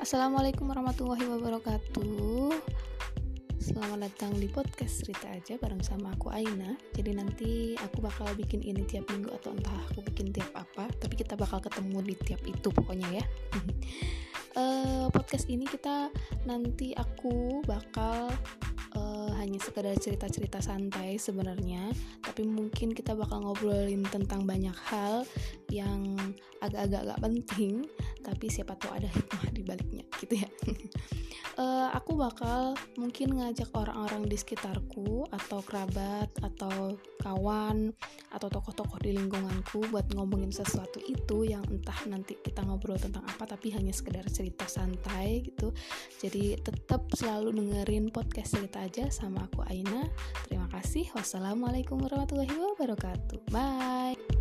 Assalamualaikum warahmatullahi wabarakatuh. Selamat datang di podcast cerita aja bareng sama aku Aina. Jadi nanti aku bakal bikin ini tiap minggu atau entah aku bikin tiap apa Tapi kita bakal ketemu di tiap itu pokoknya ya. Uh, Podcast ini kita nanti aku bakal uh, hanya sekedar cerita-cerita santai sebenarnya tapi mungkin kita bakal ngobrolin tentang banyak hal yang agak-agak gak penting tapi siapa tahu ada hikmah di baliknya gitu ya. Uh, aku bakal mungkin ngajak orang-orang di sekitarku atau kerabat atau kawan atau tokoh-tokoh di lingkunganku buat ngomongin sesuatu itu yang entah nanti kita ngobrol tentang apa tapi hanya sekedar cerita santai gitu. Jadi tetap selalu dengerin podcast cerita aja sama aku Aina. Terima kasih. Wassalamualaikum warahmatullahi wabarakatuh. Bye